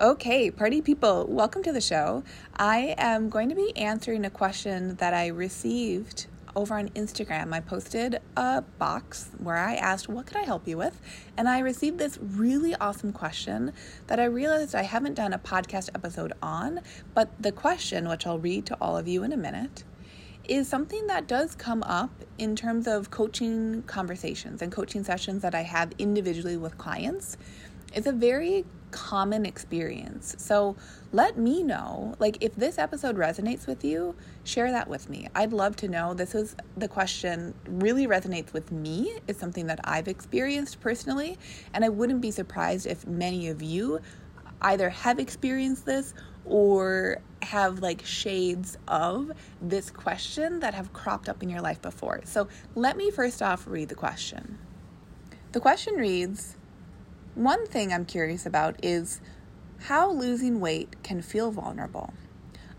Okay, party people, welcome to the show. I am going to be answering a question that I received over on Instagram. I posted a box where I asked, What could I help you with? And I received this really awesome question that I realized I haven't done a podcast episode on. But the question, which I'll read to all of you in a minute, is something that does come up in terms of coaching conversations and coaching sessions that I have individually with clients. It's a very common experience. So let me know, like, if this episode resonates with you, share that with me. I'd love to know. This is the question really resonates with me. It's something that I've experienced personally, and I wouldn't be surprised if many of you either have experienced this or have like shades of this question that have cropped up in your life before. So let me first off read the question. The question reads, one thing I'm curious about is how losing weight can feel vulnerable.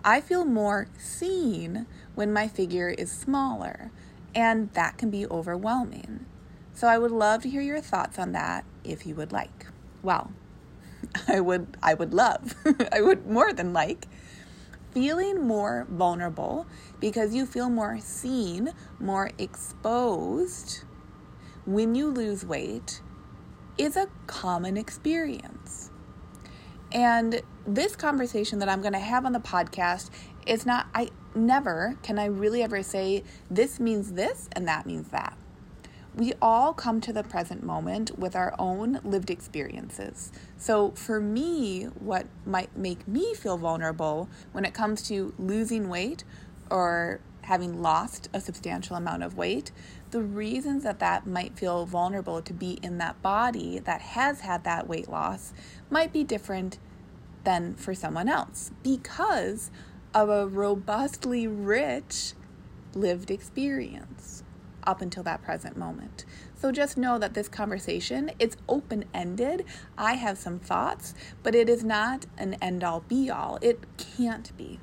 I feel more seen when my figure is smaller, and that can be overwhelming. So I would love to hear your thoughts on that if you would like. Well, I would I would love. I would more than like feeling more vulnerable because you feel more seen, more exposed when you lose weight is a common experience. And this conversation that I'm going to have on the podcast is not, I never can I really ever say this means this and that means that. We all come to the present moment with our own lived experiences. So, for me, what might make me feel vulnerable when it comes to losing weight or having lost a substantial amount of weight the reasons that that might feel vulnerable to be in that body that has had that weight loss might be different than for someone else because of a robustly rich lived experience up until that present moment. So just know that this conversation it's open-ended. I have some thoughts, but it is not an end all be all. It can't be.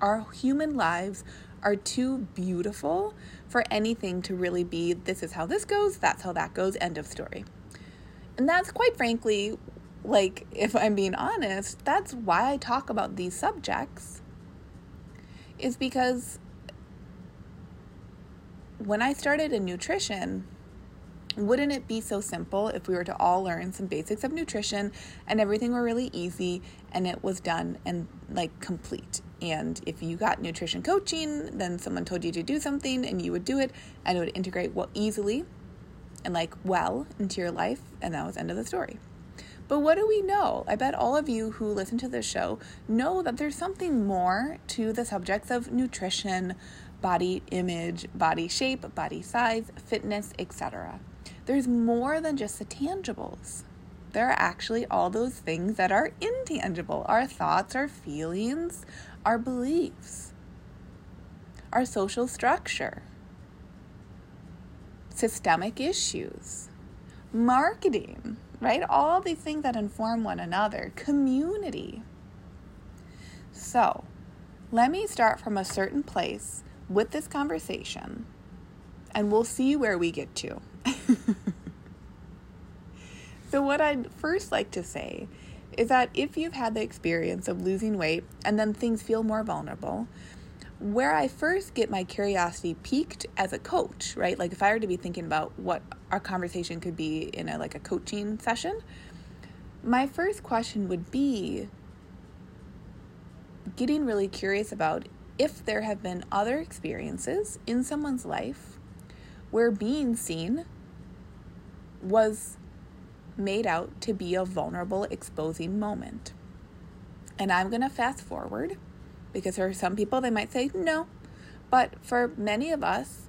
Our human lives are too beautiful for anything to really be this is how this goes, that's how that goes, end of story. And that's quite frankly, like, if I'm being honest, that's why I talk about these subjects, is because when I started in nutrition, wouldn't it be so simple if we were to all learn some basics of nutrition and everything were really easy and it was done and like complete? And if you got nutrition coaching, then someone told you to do something and you would do it and it would integrate well easily and like well into your life and that was end of the story. But what do we know? I bet all of you who listen to this show know that there's something more to the subjects of nutrition, body image, body shape, body size, fitness, etc. There's more than just the tangibles. There are actually all those things that are intangible our thoughts, our feelings, our beliefs, our social structure, systemic issues, marketing, right? All these things that inform one another, community. So, let me start from a certain place with this conversation, and we'll see where we get to. so, what I'd first like to say is that if you've had the experience of losing weight and then things feel more vulnerable, where I first get my curiosity piqued as a coach, right? Like if I were to be thinking about what our conversation could be in a like a coaching session, my first question would be getting really curious about if there have been other experiences in someone's life where being seen was made out to be a vulnerable, exposing moment. And I'm going to fast forward because for some people they might say no, but for many of us,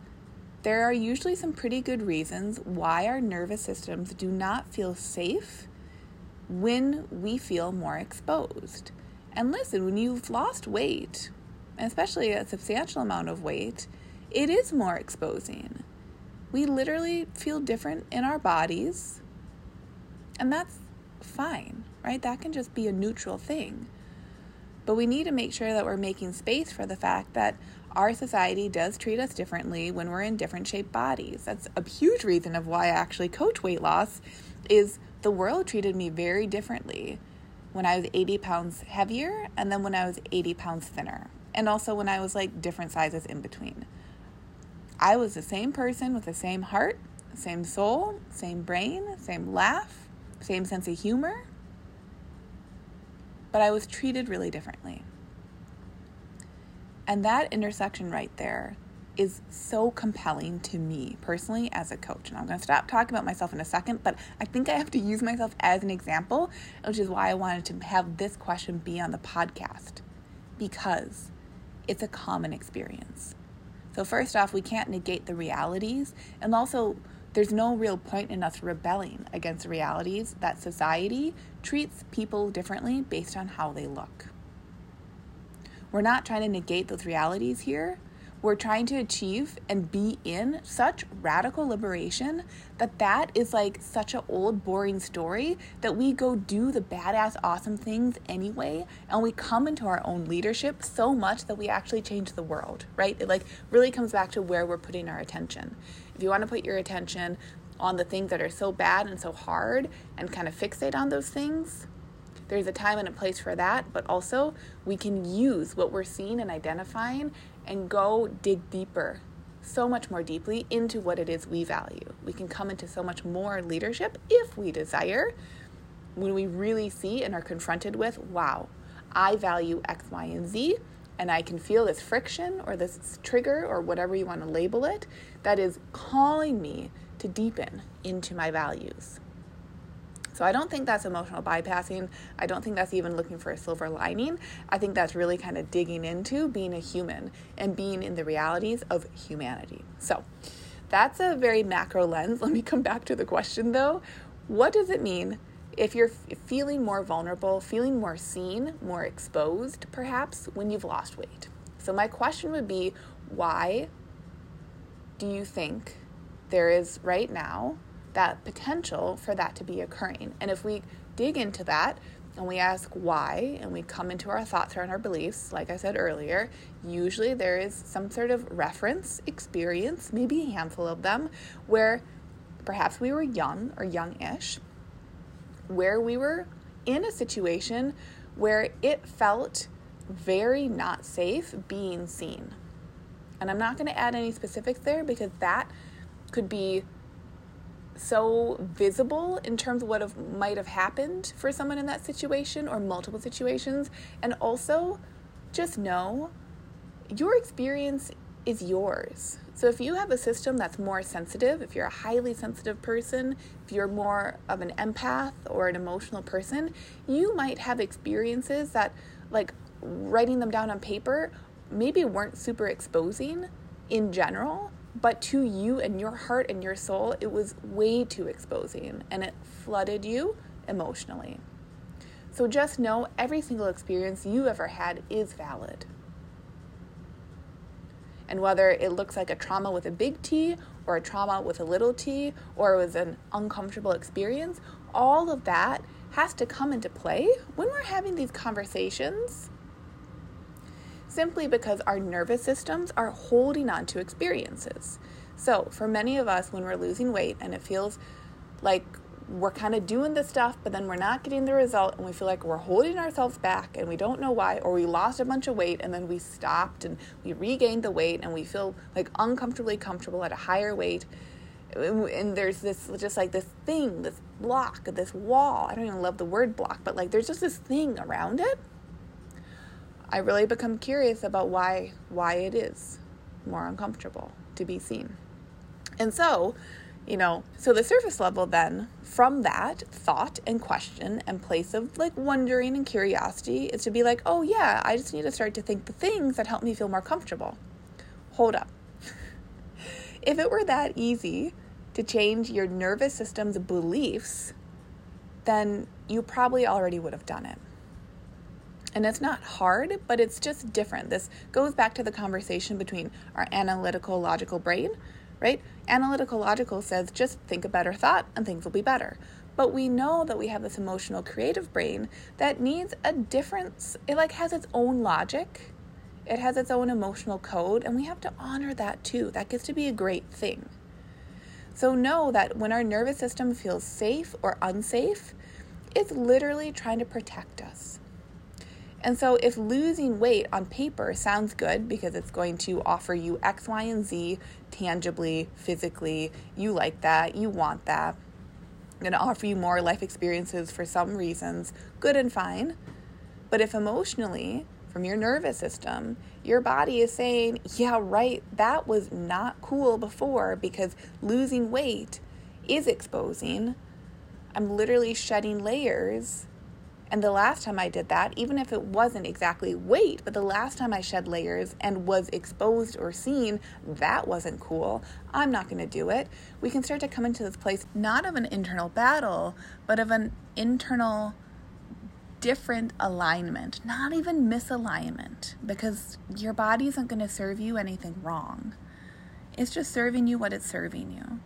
there are usually some pretty good reasons why our nervous systems do not feel safe when we feel more exposed. And listen, when you've lost weight, especially a substantial amount of weight, it is more exposing. We literally feel different in our bodies, and that's fine, right? That can just be a neutral thing. But we need to make sure that we're making space for the fact that our society does treat us differently when we're in different shaped bodies. That's a huge reason of why I actually coach weight loss is the world treated me very differently when I was 80 pounds heavier and then when I was 80 pounds thinner. And also when I was like different sizes in between. I was the same person with the same heart, same soul, same brain, same laugh, same sense of humor, but I was treated really differently. And that intersection right there is so compelling to me personally as a coach. And I'm going to stop talking about myself in a second, but I think I have to use myself as an example, which is why I wanted to have this question be on the podcast because it's a common experience. So, first off, we can't negate the realities, and also, there's no real point in us rebelling against realities that society treats people differently based on how they look. We're not trying to negate those realities here. We're trying to achieve and be in such radical liberation that that is like such an old boring story that we go do the badass awesome things anyway and we come into our own leadership so much that we actually change the world, right? It like really comes back to where we're putting our attention. If you want to put your attention on the things that are so bad and so hard and kind of fixate on those things, there's a time and a place for that, but also we can use what we're seeing and identifying and go dig deeper, so much more deeply into what it is we value. We can come into so much more leadership if we desire when we really see and are confronted with, wow, I value X, Y, and Z. And I can feel this friction or this trigger or whatever you want to label it that is calling me to deepen into my values. So I don't think that's emotional bypassing. I don't think that's even looking for a silver lining. I think that's really kind of digging into being a human and being in the realities of humanity. So that's a very macro lens. Let me come back to the question though. What does it mean if you're feeling more vulnerable, feeling more seen, more exposed perhaps when you've lost weight? So my question would be why do you think there is right now that potential for that to be occurring. And if we dig into that and we ask why and we come into our thoughts around our beliefs, like I said earlier, usually there is some sort of reference experience, maybe a handful of them, where perhaps we were young or youngish, where we were in a situation where it felt very not safe being seen. And I'm not going to add any specifics there because that could be so visible in terms of what have, might have happened for someone in that situation or multiple situations. And also, just know your experience is yours. So, if you have a system that's more sensitive, if you're a highly sensitive person, if you're more of an empath or an emotional person, you might have experiences that, like writing them down on paper, maybe weren't super exposing in general, but to you and your heart and your soul, it was way too exposing and it flooded you emotionally. So just know every single experience you ever had is valid. And whether it looks like a trauma with a big T or a trauma with a little t, or it was an uncomfortable experience, all of that has to come into play when we're having these conversations simply because our nervous systems are holding on to experiences. So, for many of us, when we're losing weight and it feels like we're kind of doing the stuff, but then we're not getting the result, and we feel like we're holding ourselves back and we don't know why, or we lost a bunch of weight and then we stopped and we regained the weight and we feel like uncomfortably comfortable at a higher weight. And there's this just like this thing, this block, this wall. I don't even love the word block, but like there's just this thing around it I really become curious about why why it is more uncomfortable to be seen. And so, you know, so the surface level then from that thought and question and place of like wondering and curiosity is to be like, "Oh yeah, I just need to start to think the things that help me feel more comfortable." Hold up. if it were that easy to change your nervous system's beliefs, then you probably already would have done it. And it's not hard, but it's just different. This goes back to the conversation between our analytical, logical brain, right? Analytical, logical says just think a better thought and things will be better. But we know that we have this emotional, creative brain that needs a difference. It like has its own logic, it has its own emotional code, and we have to honor that too. That gets to be a great thing. So know that when our nervous system feels safe or unsafe, it's literally trying to protect us. And so, if losing weight on paper sounds good because it's going to offer you X, Y, and Z tangibly, physically, you like that, you want that, going to offer you more life experiences for some reasons, good and fine. But if emotionally, from your nervous system, your body is saying, yeah, right, that was not cool before because losing weight is exposing. I'm literally shedding layers and the last time I did that, even if it wasn't exactly weight, but the last time I shed layers and was exposed or seen, that wasn't cool. I'm not going to do it. We can start to come into this place not of an internal battle, but of an internal different alignment, not even misalignment, because your body isn't going to serve you anything wrong. It's just serving you what it's serving you.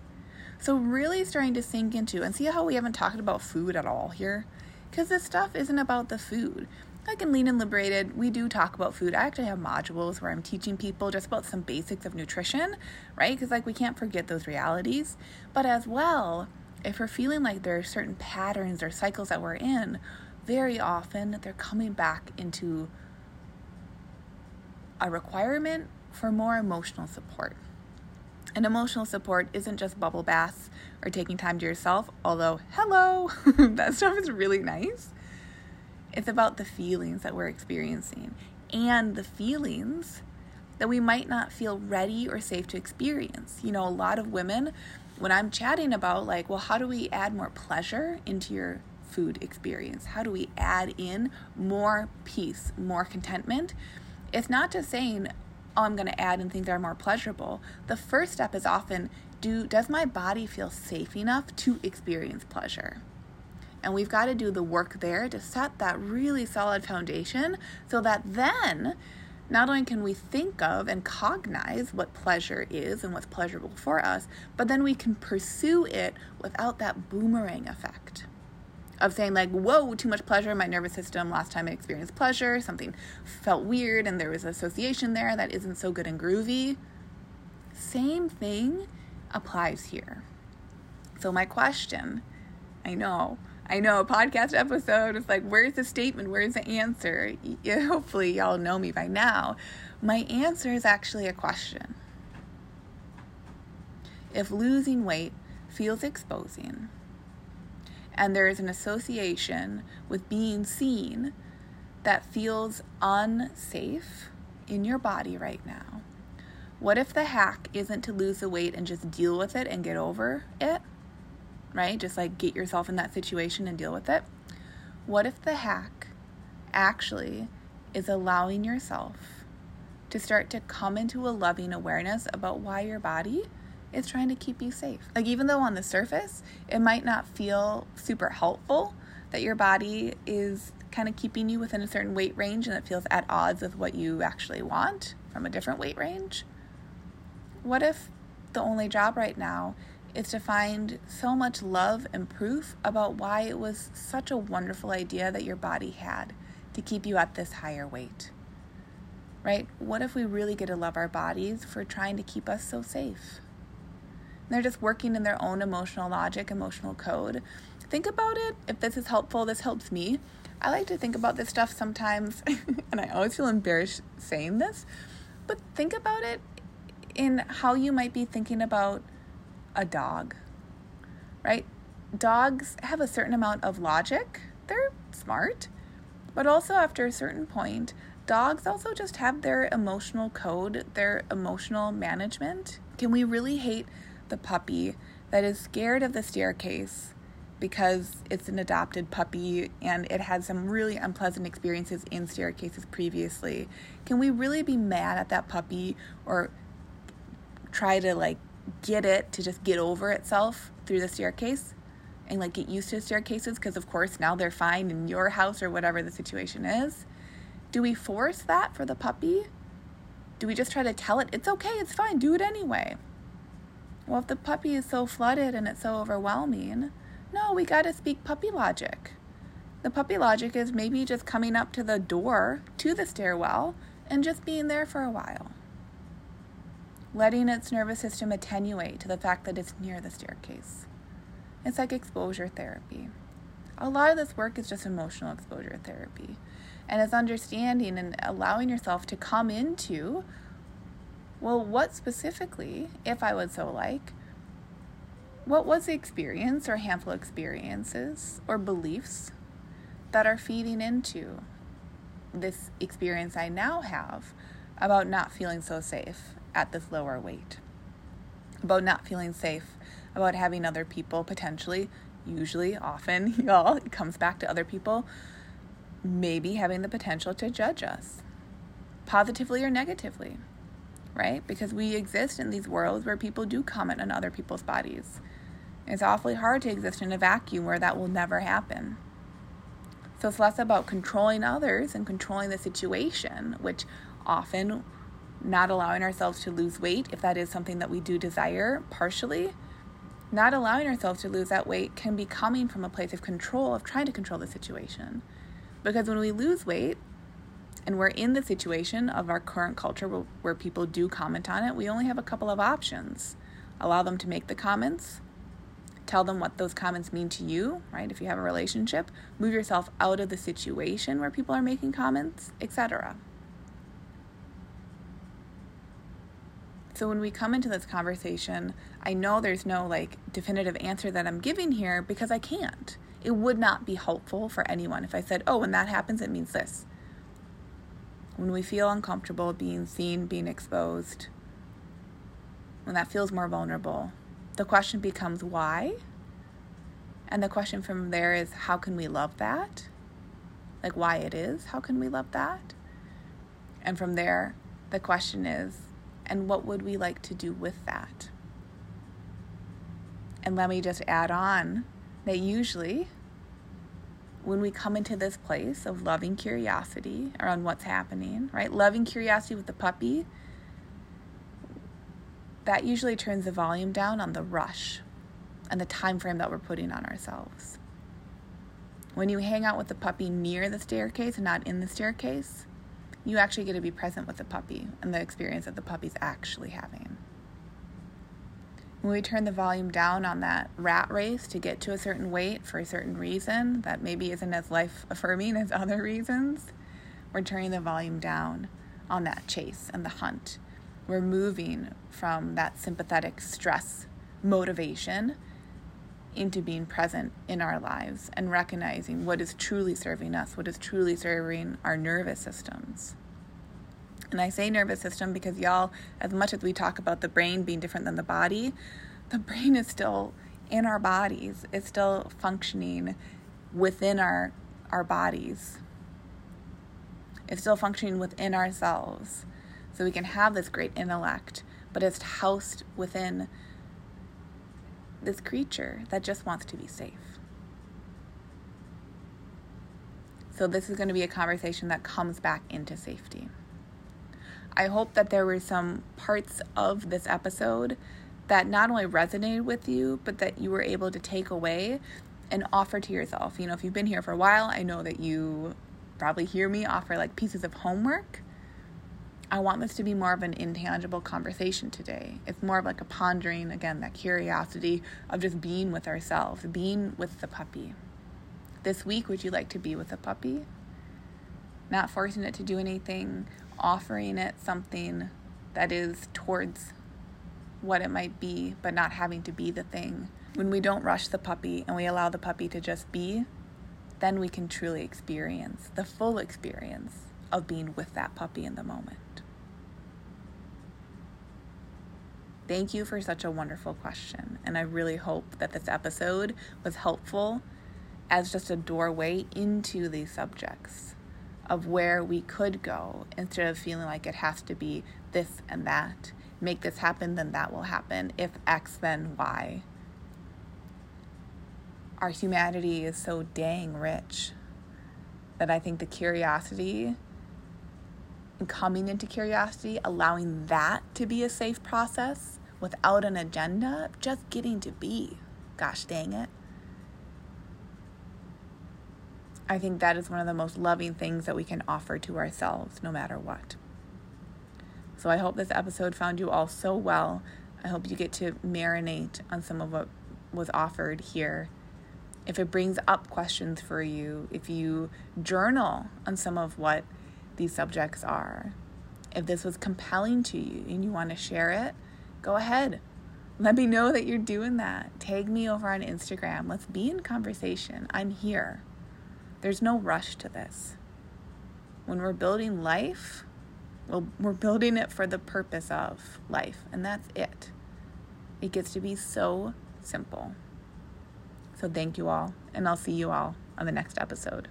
So, really starting to sink into and see how we haven't talked about food at all here because this stuff isn't about the food. Like in Lean and Liberated, we do talk about food. I actually have modules where I'm teaching people just about some basics of nutrition, right? Because, like, we can't forget those realities. But as well, if we're feeling like there are certain patterns or cycles that we're in, very often they're coming back into a requirement for more emotional support. And emotional support isn't just bubble baths or taking time to yourself, although, hello, that stuff is really nice. It's about the feelings that we're experiencing and the feelings that we might not feel ready or safe to experience. You know, a lot of women, when I'm chatting about, like, well, how do we add more pleasure into your food experience? How do we add in more peace, more contentment? It's not just saying, oh, I'm going to add things that are more pleasurable. The first step is often do does my body feel safe enough to experience pleasure? And we've got to do the work there to set that really solid foundation so that then not only can we think of and cognize what pleasure is and what's pleasurable for us, but then we can pursue it without that boomerang effect of saying like whoa too much pleasure in my nervous system last time i experienced pleasure. Something felt weird and there was an association there that isn't so good and groovy. Same thing applies here. So my question i know i know a podcast episode is like where's the statement? Where's the answer? Hopefully y'all know me by now. My answer is actually a question. If losing weight feels exposing and there is an association with being seen that feels unsafe in your body right now. What if the hack isn't to lose the weight and just deal with it and get over it? Right? Just like get yourself in that situation and deal with it. What if the hack actually is allowing yourself to start to come into a loving awareness about why your body is trying to keep you safe. Like, even though on the surface it might not feel super helpful that your body is kind of keeping you within a certain weight range and it feels at odds with what you actually want from a different weight range, what if the only job right now is to find so much love and proof about why it was such a wonderful idea that your body had to keep you at this higher weight? Right? What if we really get to love our bodies for trying to keep us so safe? They're just working in their own emotional logic, emotional code. Think about it. If this is helpful, this helps me. I like to think about this stuff sometimes, and I always feel embarrassed saying this, but think about it in how you might be thinking about a dog, right? Dogs have a certain amount of logic, they're smart, but also after a certain point, dogs also just have their emotional code, their emotional management. Can we really hate the puppy that is scared of the staircase because it's an adopted puppy and it had some really unpleasant experiences in staircases previously. Can we really be mad at that puppy or try to like get it to just get over itself through the staircase and like get used to staircases because of course now they're fine in your house or whatever the situation is? Do we force that for the puppy? Do we just try to tell it, it's okay, it's fine, do it anyway? Well, if the puppy is so flooded and it's so overwhelming, no, we got to speak puppy logic. The puppy logic is maybe just coming up to the door to the stairwell and just being there for a while. Letting its nervous system attenuate to the fact that it's near the staircase. It's like exposure therapy. A lot of this work is just emotional exposure therapy. And it's understanding and allowing yourself to come into, well, what specifically, if I would so like, what was the experience or handful of experiences or beliefs that are feeding into this experience I now have about not feeling so safe at this lower weight, about not feeling safe, about having other people potentially, usually, often, y'all, it comes back to other people, maybe having the potential to judge us, positively or negatively, right? Because we exist in these worlds where people do comment on other people's bodies. It's awfully hard to exist in a vacuum where that will never happen. So it's less about controlling others and controlling the situation, which often not allowing ourselves to lose weight, if that is something that we do desire partially, not allowing ourselves to lose that weight can be coming from a place of control, of trying to control the situation. Because when we lose weight and we're in the situation of our current culture where, people do comment on it, we only have a couple of options. Allow them to make the comments tell them what those comments mean to you, right? If you have a relationship, move yourself out of the situation where people are making comments, etc. So when we come into this conversation, I know there's no like definitive answer that I'm giving here because I can't. It would not be helpful for anyone if I said, "Oh, when that happens it means this." When we feel uncomfortable being seen, being exposed, when that feels more vulnerable, the question becomes why? And the question from there is how can we love that? Like why it is, how can we love that? And from there, the question is, and what would we like to do with that? And let me just add on that usually when we come into this place of loving curiosity around what's happening, right? Loving curiosity with the puppy that usually turns the volume down on the rush and the time frame that we're putting on ourselves. When you hang out with the puppy near the staircase and not in the staircase, you actually get to be present with the puppy and the experience that the puppy's actually having. When we turn the volume down on that rat race to get to a certain weight for a certain reason that maybe isn't as life affirming as other reasons, we're turning the volume down on that chase and the hunt we're moving from that sympathetic stress motivation into being present in our lives and recognizing what is truly serving us, what is truly serving our nervous systems. And I say nervous system because, y'all, as much as we talk about the brain being different than the body, the brain is still in our bodies, it's still functioning within our, our bodies, it's still functioning within ourselves so we can have this great intellect, but it's housed within this creature that just wants to be safe. So, this is going to be a conversation that comes back into safety. I hope that there were some parts of this episode that not only resonated with you, but that you were able to take away and offer to yourself. You know, if you've been here for a while, I know that you probably hear me offer like pieces of homework I want this to be more of an intangible conversation today. It's more of like a pondering, again, that curiosity of just being with ourselves, being with the puppy. This week, would you like to be with a puppy? Not forcing it to do anything, offering it something that is towards what it might be, but not having to be the thing. When we don't rush the puppy and we allow the puppy to just be, then we can truly experience the full experience of being with that puppy in the moment. Thank you for such a wonderful question. And I really hope that this episode was helpful as just a doorway into these subjects of where we could go instead of feeling like it has to be this and that. Make this happen, then that will happen. If X, then Y. Our humanity is so dang rich that I think the curiosity and coming into curiosity, allowing that to be a safe process without an agenda, just getting to be. Gosh dang it. I think that is one of the most loving things that we can offer to ourselves, no matter what. So I hope this episode found you all so well. I hope you get to marinate on some of what was offered here. If it brings up questions for you, if you journal on some of what these subjects are, if this was compelling to you and you want to share it, go ahead. Let me know that you're doing that. Tag me over on Instagram. Let's be in conversation. I'm here. There's no rush to this. When we're building life, well, we're building it for the purpose of life, and that's it. It gets to be so simple. So, thank you all, and I'll see you all on the next episode.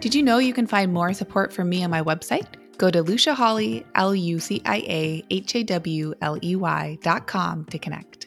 Did you know you can find more support from me on my website? Go to Lucia Hawley, L U C I A H A W L E Y dot com to connect.